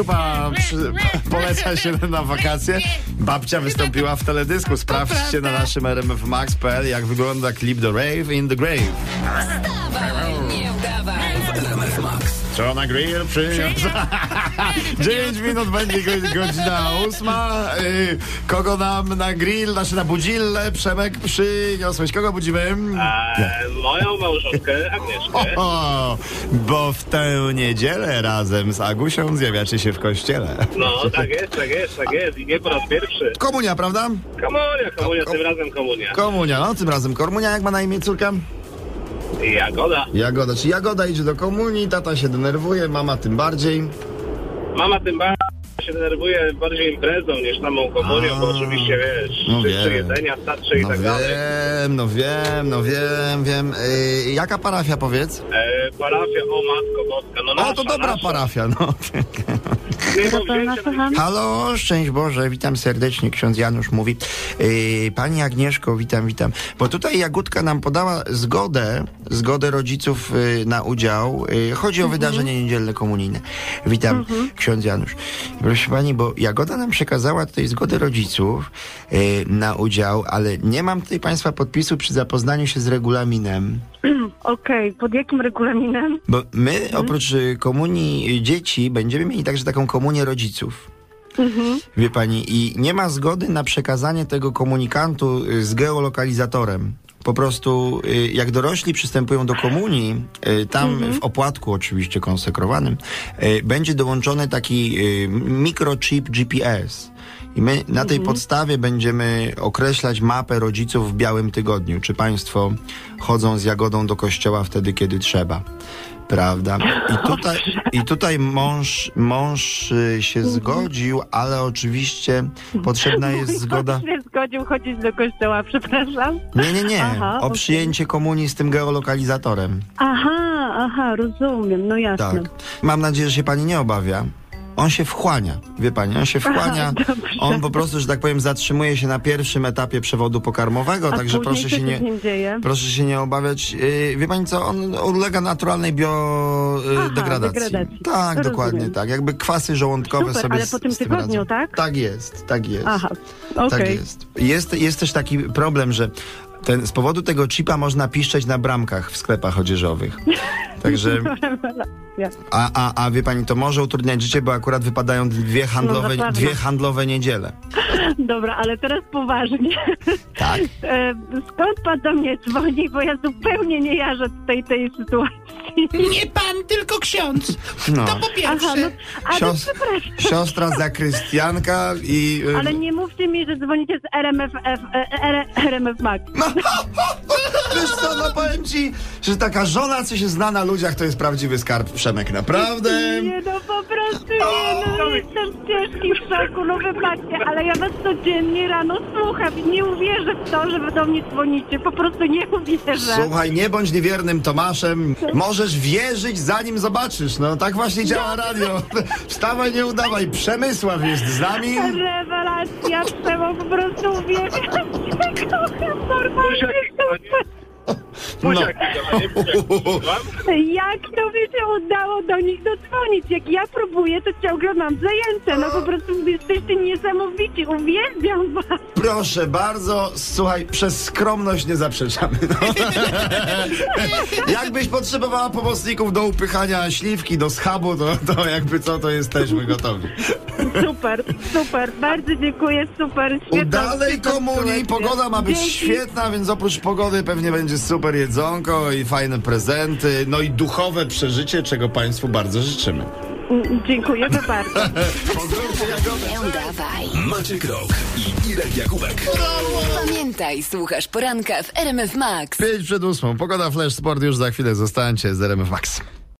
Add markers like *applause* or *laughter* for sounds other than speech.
keczupa przy, *laughs* poleca się na wakacje. Babcia wystąpiła w teledysku. Sprawdźcie na naszym rmfmax.pl jak wygląda klip do Rave in the Grave. Wstawaj. Co na grill przyniósł? *laughs* 9 minut będzie go- godzina ósma. Y, Kogo nam na grill, znaczy na budzillę Przemek przyniosłeś? Kogo budzimy? Eee, moją małżonkę Agnieszkę. O, bo w tę niedzielę razem z Agusią zjawiacie się w kościele. No, tak jest, tak jest, tak jest. I nie po raz pierwszy. Komunia, prawda? Komunia, komunia, Ko- tym razem komunia. Komunia, no tym razem Komunia, jak ma na imię córka? Jagoda. Jagoda, czy Jagoda idzie do komunii, tata się denerwuje, mama tym bardziej. Mama tym bardziej się denerwuje bardziej imprezą niż samą komunią, bo oczywiście wiesz, no wszyscy jedzenia starczy i No tak dalej. wiem, no wiem, no wiem, wiem. Yy, jaka parafia powiedz? Eee, parafia, o matko boska, no nasza, O, to dobra nasza. parafia, no. *laughs* Halo, szczęść Boże, witam serdecznie, ksiądz Janusz mówi. Yy, pani Agnieszko, witam, witam. Bo tutaj Jagódka nam podała zgodę, zgodę rodziców yy, na udział. Yy, chodzi o wydarzenie niedzielne komunijne. Witam, ksiądz Janusz. Proszę pani, bo Jagoda nam przekazała tutaj zgodę rodziców yy, na udział, ale nie mam tutaj państwa podpisu przy zapoznaniu się z regulaminem. *clears throat* Okej, pod jakim regulaminem? Bo my oprócz y, komunii y, dzieci będziemy mieli także taką komunię rodziców. Wie pani, i nie ma zgody na przekazanie tego komunikantu y, z geolokalizatorem. Po prostu jak dorośli przystępują do komunii, tam w opłatku oczywiście konsekrowanym, będzie dołączony taki mikrochip GPS. I my na tej podstawie będziemy określać mapę rodziców w białym tygodniu. Czy państwo chodzą z Jagodą do kościoła wtedy, kiedy trzeba. Prawda? I tutaj, i tutaj mąż, mąż y, się zgodził, ale oczywiście potrzebna jest zgoda. Mąż się zgodził chodzić do kościoła, przepraszam. Nie, nie, nie. Aha, o okej. przyjęcie komunii z tym geolokalizatorem. Aha, aha, rozumiem, no jasne. Tak. Mam nadzieję, że się pani nie obawia. On się wchłania, wie pani, on się wchłania. Aha, on po prostu, że tak powiem, zatrzymuje się na pierwszym etapie przewodu pokarmowego, A także proszę się nie. Proszę się nie obawiać. Yy, wie pani co, on ulega naturalnej biodegradacji. degradacji. Tak, Rozumiem. dokładnie tak. Jakby kwasy żołądkowe Super, sobie ale po tym tym tygodniu, radzą. tak? Tak jest, tak jest. Aha, Tak okej. jest. jest. Jest też taki problem, że ten, z powodu tego chipa można piszczeć na bramkach w sklepach odzieżowych. *laughs* Także, *laughs* a, a, a wie pani, to może utrudniać życie, bo akurat wypadają dwie handlowe, No, dwie handlowe niedziele. Dobra, ale teraz poważnie. Tak? E, Skąd pan do mnie dzwoni, bo ja zupełnie nie jarzę tej, tej sytuacji. Nie pan, tylko ksiądz. No. To po pierwsze. Aha, no, ale Sios- przepraszam. Siostra zakrystianka i... y, Ale nie mówcie mi, że dzwonicie z RMF, F, e, R, RMF Max. No, wiesz co, no powiem ci, że taka żona, co się zna na ludziach, to jest prawdziwy skarb, Przemek, naprawdę. Nie no, po prostu nie, no jestem w ciężkim szoku, no wybaczcie, ale ja was codziennie rano słucham i nie uwierzę w to, że wy do mnie dzwonicie, po prostu nie uwierzę. Słuchaj, nie bądź niewiernym Tomaszem. Możesz wierzyć, zanim zobaczysz. No tak właśnie działa radio. Wstawaj, nie udawaj. Przemysław jest z nami. Rewelacja, Przemo, po prostu cię, kocham normalnie. Kochanie, *laughs* buziaki. Jak to mi się udało do nich dodzwonić? Jak ja próbuję, to ciągle mam zajęte. No po prostu jesteście niesamowici, uwielbiam was. Proszę bardzo, słuchaj, przez skromność nie zaprzeczamy. No. *laughs* Jakbyś potrzebowała pomocników do upychania śliwki do schabu, to, to jakby co, to jesteśmy gotowi. Super, super, bardzo dziękuję, super. Świetna, Udalej świetna komunii, pogoda ma być Dzięki. świetna, więc oprócz pogody pewnie będzie super jedzonko i fajne prezenty, no i duchowe przeżycie, czego Państwu bardzo życzymy. Mm, Dziękujemy bardzo. *laughs* Nie udawaj. Maciek Rok i Irek Jakubek. Pamiętaj, słuchasz poranka w RMF Max. 5 przed ósmą, pogoda Flash Sport już za chwilę, zostańcie z RMF Max.